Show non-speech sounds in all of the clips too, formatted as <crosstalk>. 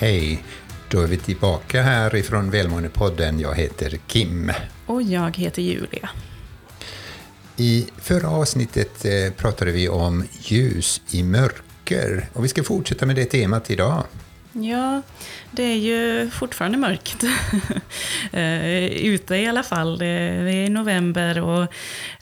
Hej! Då är vi tillbaka här ifrån Välmåendepodden. Jag heter Kim. Och jag heter Julia. I förra avsnittet eh, pratade vi om ljus i mörker och vi ska fortsätta med det temat idag. Ja, det är ju fortfarande mörkt. <laughs> Eh, ute i alla fall. Det är november och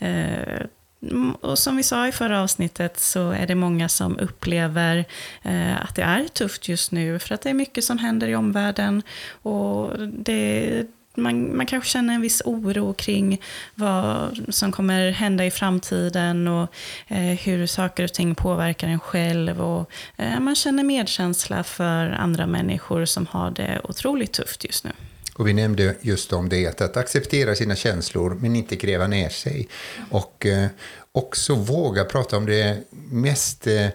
eh, Mm, och som vi sa i förra avsnittet så är det många som upplever eh, att det är tufft just nu för att det är mycket som händer i omvärlden. Och det, man, man kanske känner en viss oro kring vad som kommer hända i framtiden och eh, hur saker och ting påverkar en själv. Och, eh, man känner medkänsla för andra människor som har det otroligt tufft just nu. Och vi nämnde just om det, att acceptera sina känslor men inte gräva ner sig. Och eh, också våga prata om det mest eh,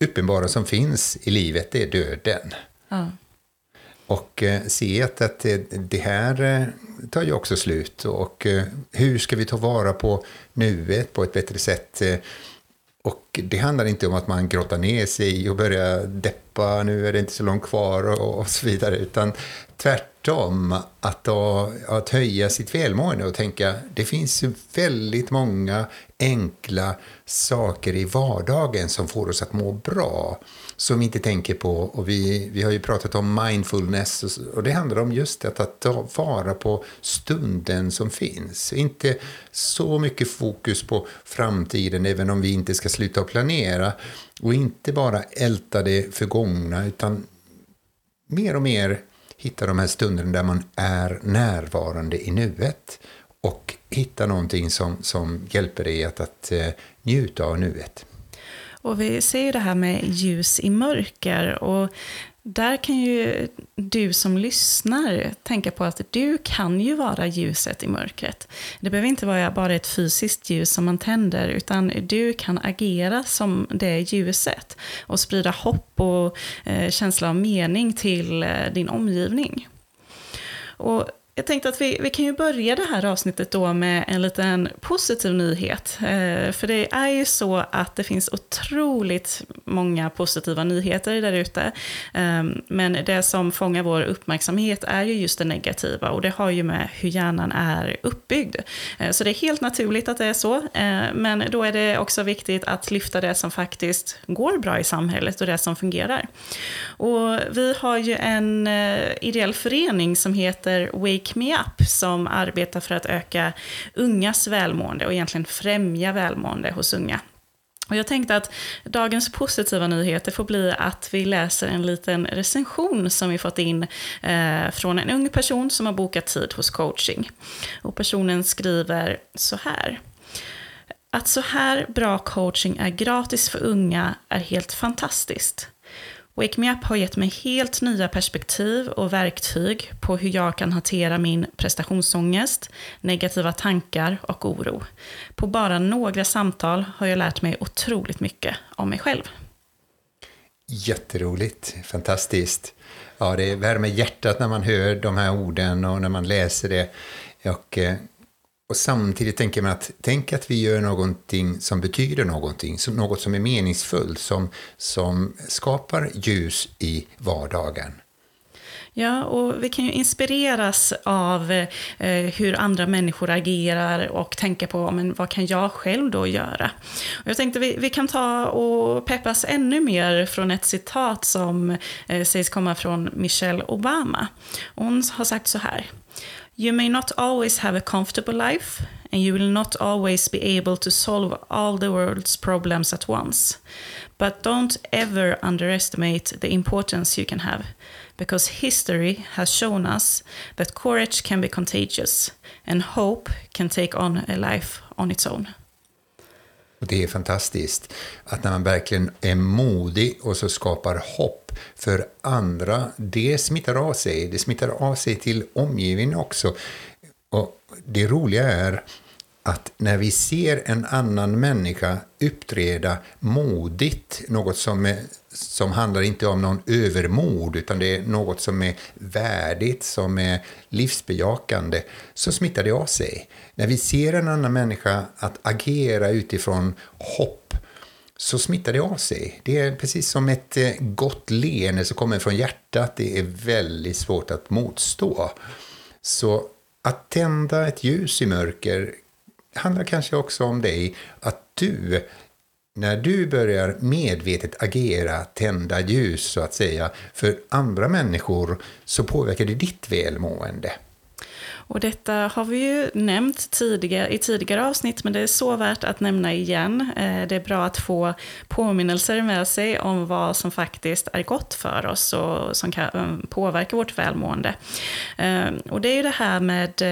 uppenbara som finns i livet, det är döden. Ja. Och eh, se att, att det här eh, tar ju också slut. Och eh, hur ska vi ta vara på nuet på ett bättre sätt? Eh, och det handlar inte om att man grottar ner sig och börjar deppa, nu är det inte så långt kvar och, och så vidare, utan tvärtom att, att höja sitt välmående och tänka det finns väldigt många enkla saker i vardagen som får oss att må bra som vi inte tänker på. Och vi, vi har ju pratat om mindfulness och, och det handlar om just det, att ta vara på stunden som finns. Inte så mycket fokus på framtiden, även om vi inte ska sluta att planera. Och inte bara älta det förgångna, utan mer och mer hitta de här stunderna där man är närvarande i nuet och hitta någonting som, som hjälper dig att, att eh, njuta av nuet. Och vi ser ju det här med ljus i mörker. Och där kan ju du som lyssnar tänka på att du kan ju vara ljuset i mörkret. Det behöver inte vara bara ett fysiskt ljus som man tänder, utan du kan agera som det ljuset och sprida hopp och eh, känsla av mening till eh, din omgivning. Och jag tänkte att vi, vi kan ju börja det här avsnittet då med en liten positiv nyhet. Eh, för det är ju så att det finns otroligt många positiva nyheter där ute. Eh, men det som fångar vår uppmärksamhet är ju just det negativa och det har ju med hur hjärnan är uppbyggd. Eh, så det är helt naturligt att det är så. Eh, men då är det också viktigt att lyfta det som faktiskt går bra i samhället och det som fungerar. Och vi har ju en eh, ideell förening som heter Wake Wake Me Up som arbetar för att öka ungas välmående och egentligen främja välmående hos unga. Och jag tänkte att dagens positiva nyheter får bli att vi läser en liten recension som vi fått in eh, från en ung person som har bokat tid hos coaching. Och personen skriver så här. Att så här bra coaching är gratis för unga är helt fantastiskt. Wake Me Up har gett mig helt nya perspektiv och verktyg på hur jag kan hantera min prestationsångest, negativa tankar och oro. På bara några samtal har jag lärt mig otroligt mycket om mig själv. Jätteroligt, fantastiskt. Ja, det värmer hjärtat när man hör de här orden och när man läser det. Och, eh, och samtidigt tänker man att tänk att vi gör någonting som betyder någonting, som, något som är meningsfullt, som, som skapar ljus i vardagen. Ja, och vi kan ju inspireras av eh, hur andra människor agerar och tänka på men vad kan jag själv då göra. Och jag tänkte vi, vi kan ta och peppas ännu mer från ett citat som eh, sägs komma från Michelle Obama. Hon har sagt så här. You may not always have a comfortable life, and you will not always be able to solve all the world's problems at once. But don't ever underestimate the importance you can have, because history has shown us that courage can be contagious, and hope can take on a life on its own. Och det är fantastiskt att när man verkligen är modig och så skapar hopp för andra, det smittar av sig. Det smittar av sig till omgivningen också. Och det roliga är att när vi ser en annan människa uppträda modigt, något som, är, som handlar inte om någon övermod, utan det är något som är värdigt, som är livsbejakande, så smittar det av sig. När vi ser en annan människa att agera utifrån hopp, så smittar det av sig. Det är precis som ett eh, gott leende som kommer från hjärtat. Det är väldigt svårt att motstå. Så att tända ett ljus i mörker handlar kanske också om dig. Att du, när du börjar medvetet agera, tända ljus så att säga, för andra människor så påverkar det ditt välmående. Och detta har vi ju nämnt tidigare, i tidigare avsnitt, men det är så värt att nämna igen. Eh, det är bra att få påminnelser med sig om vad som faktiskt är gott för oss och som kan eh, påverka vårt välmående. Eh, och det är ju det här med,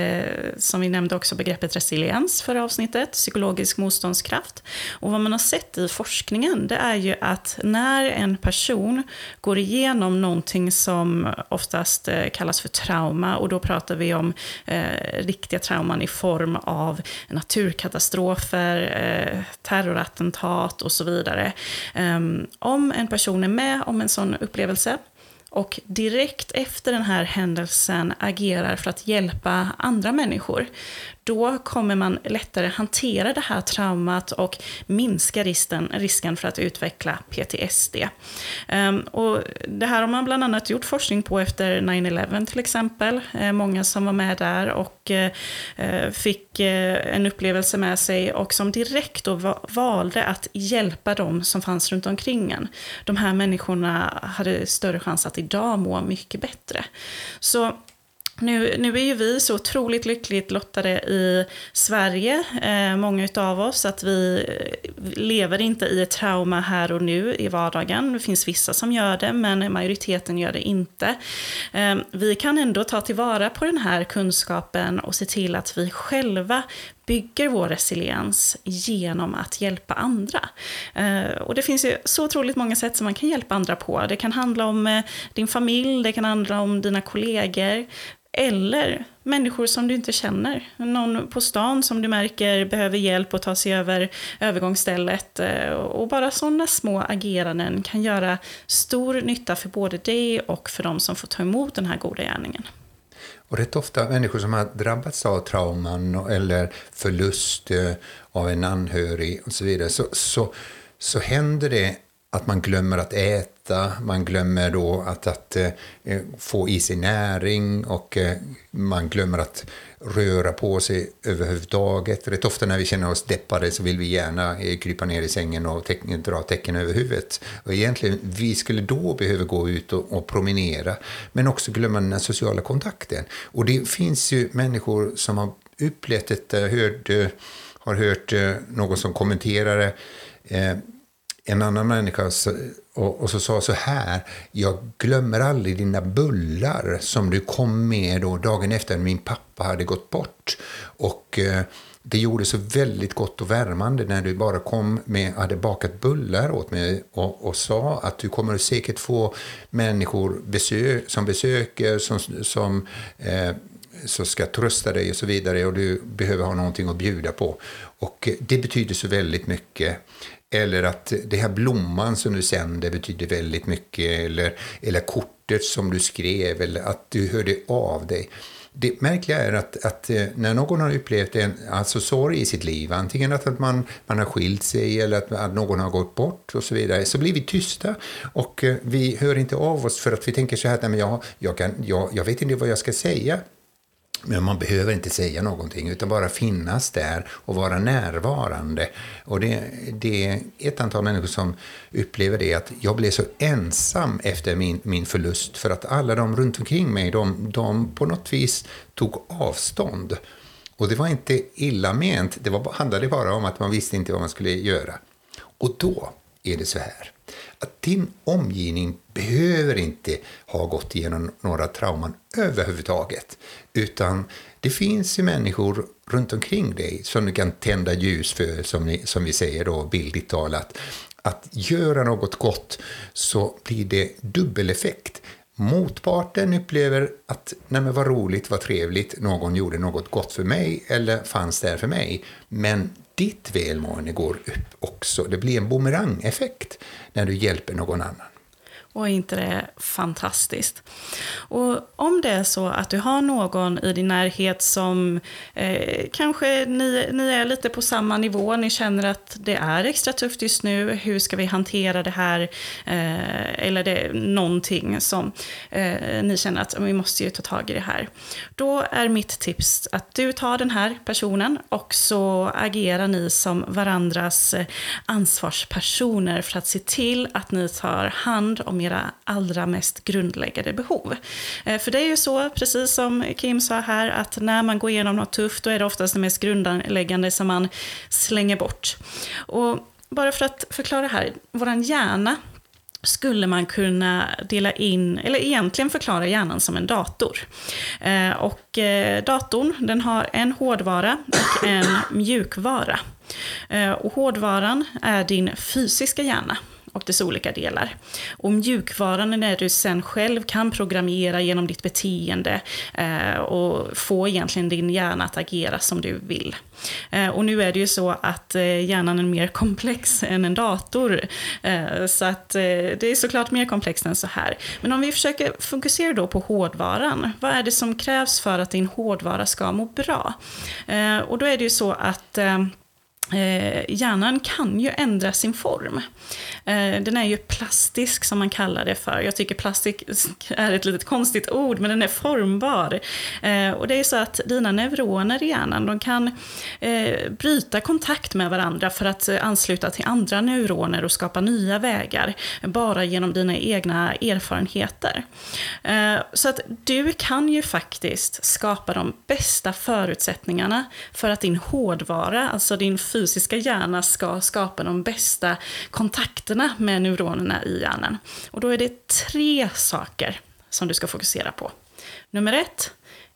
som vi nämnde också, begreppet resiliens förra avsnittet, psykologisk motståndskraft. Och vad man har sett i forskningen, det är ju att när en person går igenom någonting som oftast kallas för trauma, och då pratar vi om eh, riktiga trauman i form av naturkatastrofer, eh, terrorattentat och så vidare. Eh, om en person är med om en sån upplevelse och direkt efter den här händelsen agerar för att hjälpa andra människor, då kommer man lättare hantera det här traumat och minska risken, risken för att utveckla PTSD. Um, ehm, och det här har man bland annat gjort forskning på efter 9-11 till exempel. Uh, många som var med där och uh, fick uh, en upplevelse med sig och som direkt då va valde att hjälpa dem som fanns runt omkring en. De här människorna hade större chans att idag må mycket bättre. Så nu, nu är ju vi så otroligt lyckligt lottade i Sverige, eh, många av oss, att vi eh, lever inte i ett trauma här och nu i vardagen. Det finns vissa som gör det, men majoriteten gör det inte. Eh, vi kan ändå ta tillvara på den här kunskapen och se till att vi själva bygger vår resiliens genom att hjälpa andra. Eh, och det finns ju så otroligt många sätt som man kan hjälpa andra på. Det kan handla om eh, din familj, det kan handla om dina kollegor, eller människor som du inte känner. Någon på stan som du märker behöver hjälp att ta sig över övergångsstället. Eh, och bara sådana små ageranden kan göra stor nytta för både dig och för de som får ta emot den här goda gärningen. Och rätt ofta människor som har drabbats av trauman eller förlust eh, av en anhörig och så vidare, så, så, så händer det att man glömmer att äta, man glömmer då att, att eh, eh, få i sig näring och eh, man glömmer att röra på sig överhuvudtaget. Rätt ofta när vi känner oss deppade så vill vi gärna eh, krypa ner i sängen och teck, dra täcken över huvudet. Och egentligen, vi skulle då behöva gå ut och, och promenera, men också glömma den sociala kontakten. Och det finns ju människor som har upplevt detta, hört, eh, har hört eh, någon som kommenterar det, eh, en annan människa och, och, så sa så här, jag glömmer aldrig dina bullar som du kom med då dagen efter min pappa hade gått bort. Och eh, det gjorde så väldigt gott och värmande när du bara kom med, hade bakat bullar åt mig och, och sa att du kommer säkert få människor besök, som besöker, som, som eh, så ska trösta dig och så vidare och du behöver ha någonting att bjuda på. Och eh, det betyder så väldigt mycket. Eller att det här blomman som du sände betyder väldigt mycket. Eller, eller kortet som du skrev. Eller att du hörde av dig. Det märkliga är att, att eh, när någon har upplevt en alltså sorg i sitt liv, antingen att man, man har skilt sig eller att, att någon har gått bort och så vidare, så blir vi tysta och eh, vi hör inte av oss för att vi tänker så här, nej men jag, jag, kan, jag, jag vet inte vad jag ska säga. Men man behöver inte säga någonting, utan bara finnas där och vara närvarande. Och det, det är ett antal människor som upplever det, att jag blev så ensam efter min, min förlust, för att alla de runt omkring mig, de, de på något vis tog avstånd. Och det var inte illa ment, det var, handlade bara om att man visste inte vad man skulle göra. Och då är det så här, att din omgivning behöver inte ha gått igenom några trauman överhuvudtaget. Utan det finns ju människor runt omkring dig som du kan tända ljus för, som, ni, som vi säger då bildligt talat. Att göra något gott så blir det dubbeleffekt. Motparten upplever att nej men vad roligt, vad trevligt, någon gjorde något gott för mig eller fanns där för mig. Men ditt välmående går upp också. Det blir en bumerangeffekt när du hjälper någon annan. Och är inte det fantastiskt? Och om det är så att du har någon i din närhet som eh, kanske ni, ni är lite på samma nivå, ni känner att det är extra tufft just nu, hur ska vi hantera det här? Eh, eller det är någonting som eh, ni känner att vi måste ju ta tag i det här. Då är mitt tips att du tar den här personen och så agerar ni som varandras eh, ansvarspersoner för att se till att ni tar hand om era allra mest grundläggande behov. Eh, för det är ju så, precis som Kim sa här, att när man går igenom något tufft, då är det oftast det mest grundläggande som man slänger bort. Och bara för att förklara här, vår hjärna skulle man kunna dela in, eller egentligen förklara hjärnan som en dator. Eh, och eh, datorn den har en hårdvara och en mjukvara. Och hårdvaran är din fysiska hjärna och dess olika delar. Och mjukvaran är när du sen själv kan programmera genom ditt beteende eh, och få egentligen din hjärna att agera som du vill. Eh, och nu är det ju så att eh, hjärnan är mer <laughs> komplex än en dator. Eh, så att eh, det är såklart mer komplext än så här. Men om vi försöker fokusera då på hårdvaran. Vad är det som krävs för att din hårdvara ska må bra? Eh, och då är det ju så att eh, Eh, hjärnan kan ju ändra sin form. Eh, den är ju plastisk som man kallar det för. Jag tycker plastik är ett litet konstigt ord, men den är formbar. Eh, och det är så att dina neuroner i hjärnan, de kan eh, bryta kontakt med varandra för att eh, ansluta till andra neuroner och skapa nya vägar, bara genom dina egna erfarenheter. Eh, så att du kan ju faktiskt skapa de bästa förutsättningarna för att din hårdvara, alltså din fysiska hjärna ska skapa de bästa kontakterna med neuronerna i hjärnan. Och då är det tre saker som du ska fokusera på. Nummer ett,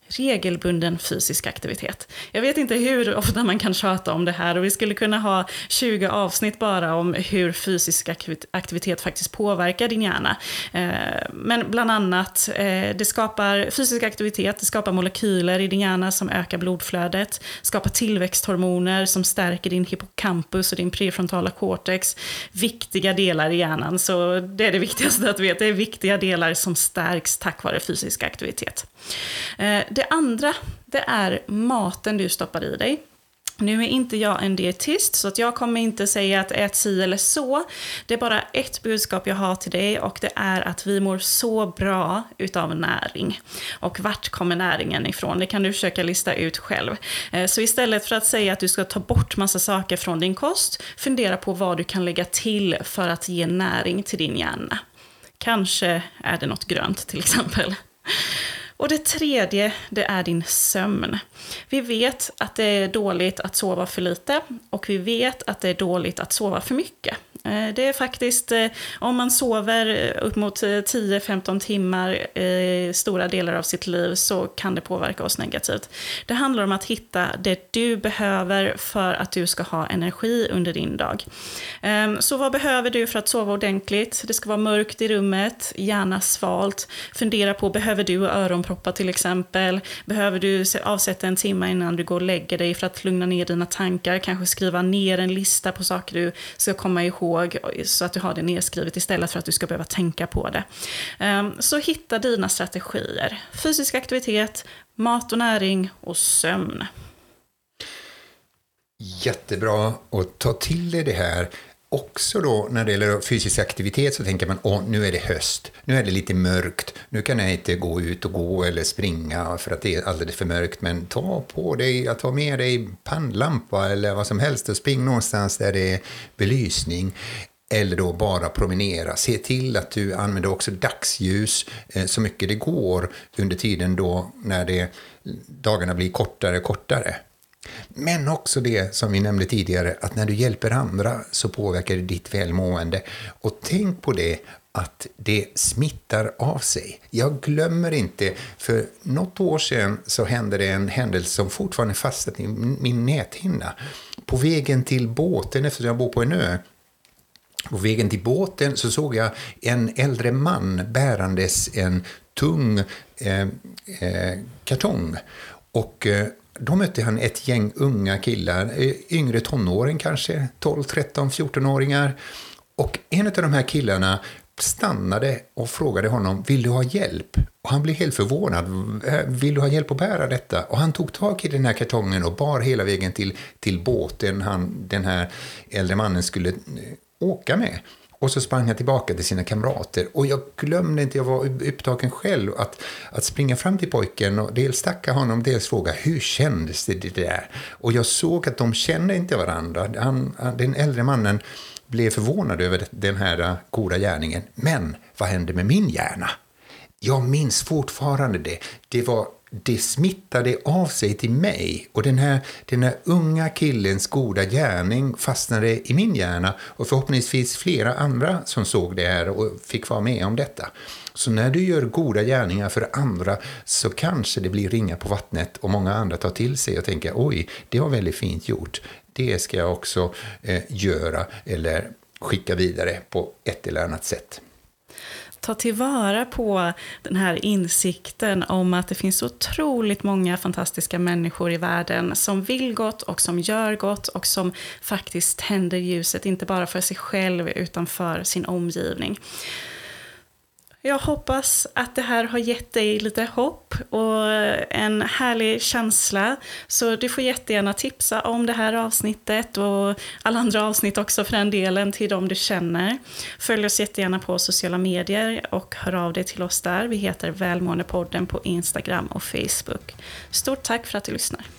regelbunden fysisk aktivitet. Jag vet inte hur ofta man kan tjata om det här och vi skulle kunna ha 20 avsnitt bara om hur fysisk aktivitet faktiskt påverkar din hjärna. Eh, men bland annat, eh, det skapar fysisk aktivitet, det skapar molekyler i din hjärna som ökar blodflödet, skapar tillväxthormoner som stärker din hippocampus och din prefrontala cortex. Viktiga delar i hjärnan, så det är det viktigaste att veta. Det är viktiga delar som stärks tack vare fysisk aktivitet. Eh, det andra, det är maten du stoppar i dig. Nu är inte jag en dietist, så att jag kommer inte säga att ät si eller så. Det är bara ett budskap jag har till dig och det är att vi mår så bra utav näring. Och vart kommer näringen ifrån? Det kan du försöka lista ut själv. Eh, så istället för att säga att du ska ta bort massa saker från din kost, fundera på vad du kan lägga till för att ge näring till din hjärna. Kanske är det något grönt till exempel. Och det tredje, det är din sömn. Vi vet att det är dåligt att sova för lite och vi vet att det är dåligt att sova för mycket. Eh, det är faktiskt, eh, om man sover eh, upp mot 10-15 timmar stora delar av sitt liv så kan det påverka oss negativt. Det handlar om att hitta det du behöver för att du ska ha energi under din dag. Ehm, så vad behöver du för att sova ordentligt? Det ska vara mörkt i rummet, gärna svalt. Fundera på, behöver du öronproppar till exempel? Behöver du avsätta en timme innan du går och lägger dig för att lugna ner dina tankar? Kanske skriva ner en lista på saker du ska komma ihåg ihåg så att du har det nedskrivet istället för att du ska behöva tänka på det. Ehm, så hitta dina strategier. Fysisk aktivitet, mat och näring och sömn. Jättebra att ta till dig det här också då när det gäller fysisk aktivitet så tänker man åh, nu är det höst, nu är det lite mörkt, nu kan jag inte gå ut och gå eller springa för att det är alldeles för mörkt, men ta på dig, ta med dig pannlampa eller vad som helst och spring någonstans där det är belysning. Eller då bara promenera. Se till att du använder också dagsljus eh, så mycket det går under tiden då när det, dagarna blir kortare och kortare. Men också det som vi nämnde tidigare, att när du hjälper andra så påverkar det ditt välmående. Och tänk på det att det smittar av sig. Jag glömmer inte, för något år sedan så hände det en händelse som fortfarande fastnat i min näthinna. På vägen till båten, eftersom jag bor på en ö, på vägen till båten så såg jag en äldre man bärandes en tung eh, eh, kartong. Och eh, då mötte han ett gäng unga killar, eh, yngre tonåring kanske, 12, 13, 14-åringar. Och en av de här killarna stannade och frågade honom, vill du ha hjälp? Och han blev helt förvånad. Vill du ha hjälp att bära detta? Och han tog tag i den här kartongen och bar hela vägen till, till båten han, den här äldre mannen skulle eh, åka med. Och så sprang han tillbaka till sina kamrater. Och jag glömde inte, jag var upptagen själv, att, att springa fram till pojken och dels tacka honom, dels fråga hur kändes det, det där? Och jag såg att de kände inte varandra. Han, den äldre mannen blev förvånad över den här äh, goda gärningen. Men vad hände med min hjärna? Jag minns fortfarande det. Det var det smittade av sig till mig och den här, den här unga killens goda gärning fastnade i min hjärna och förhoppningsvis flera andra som såg det här och fick vara med om detta. Så när du gör goda gärningar för andra så kanske det blir ringa på vattnet och många andra tar till sig och tänker oj, det var väldigt fint gjort. Det ska jag också eh, göra eller skicka vidare på ett eller annat sätt ta tillvara på den här insikten om att det finns otroligt många fantastiska människor i världen som vill gott och som gör gott och som faktiskt tänder ljuset, inte bara för sig själv utan för sin omgivning. Jag hoppas att det här har gett dig lite hopp och en härlig känsla. Så du får jättegärna tipsa om det här avsnittet och alla andra avsnitt också för den delen till de du känner. Följ oss jättegärna på sociala medier och hör av dig till oss där. Vi heter Välmåendepodden på Instagram och Facebook. Stort tack för att du lyssnar.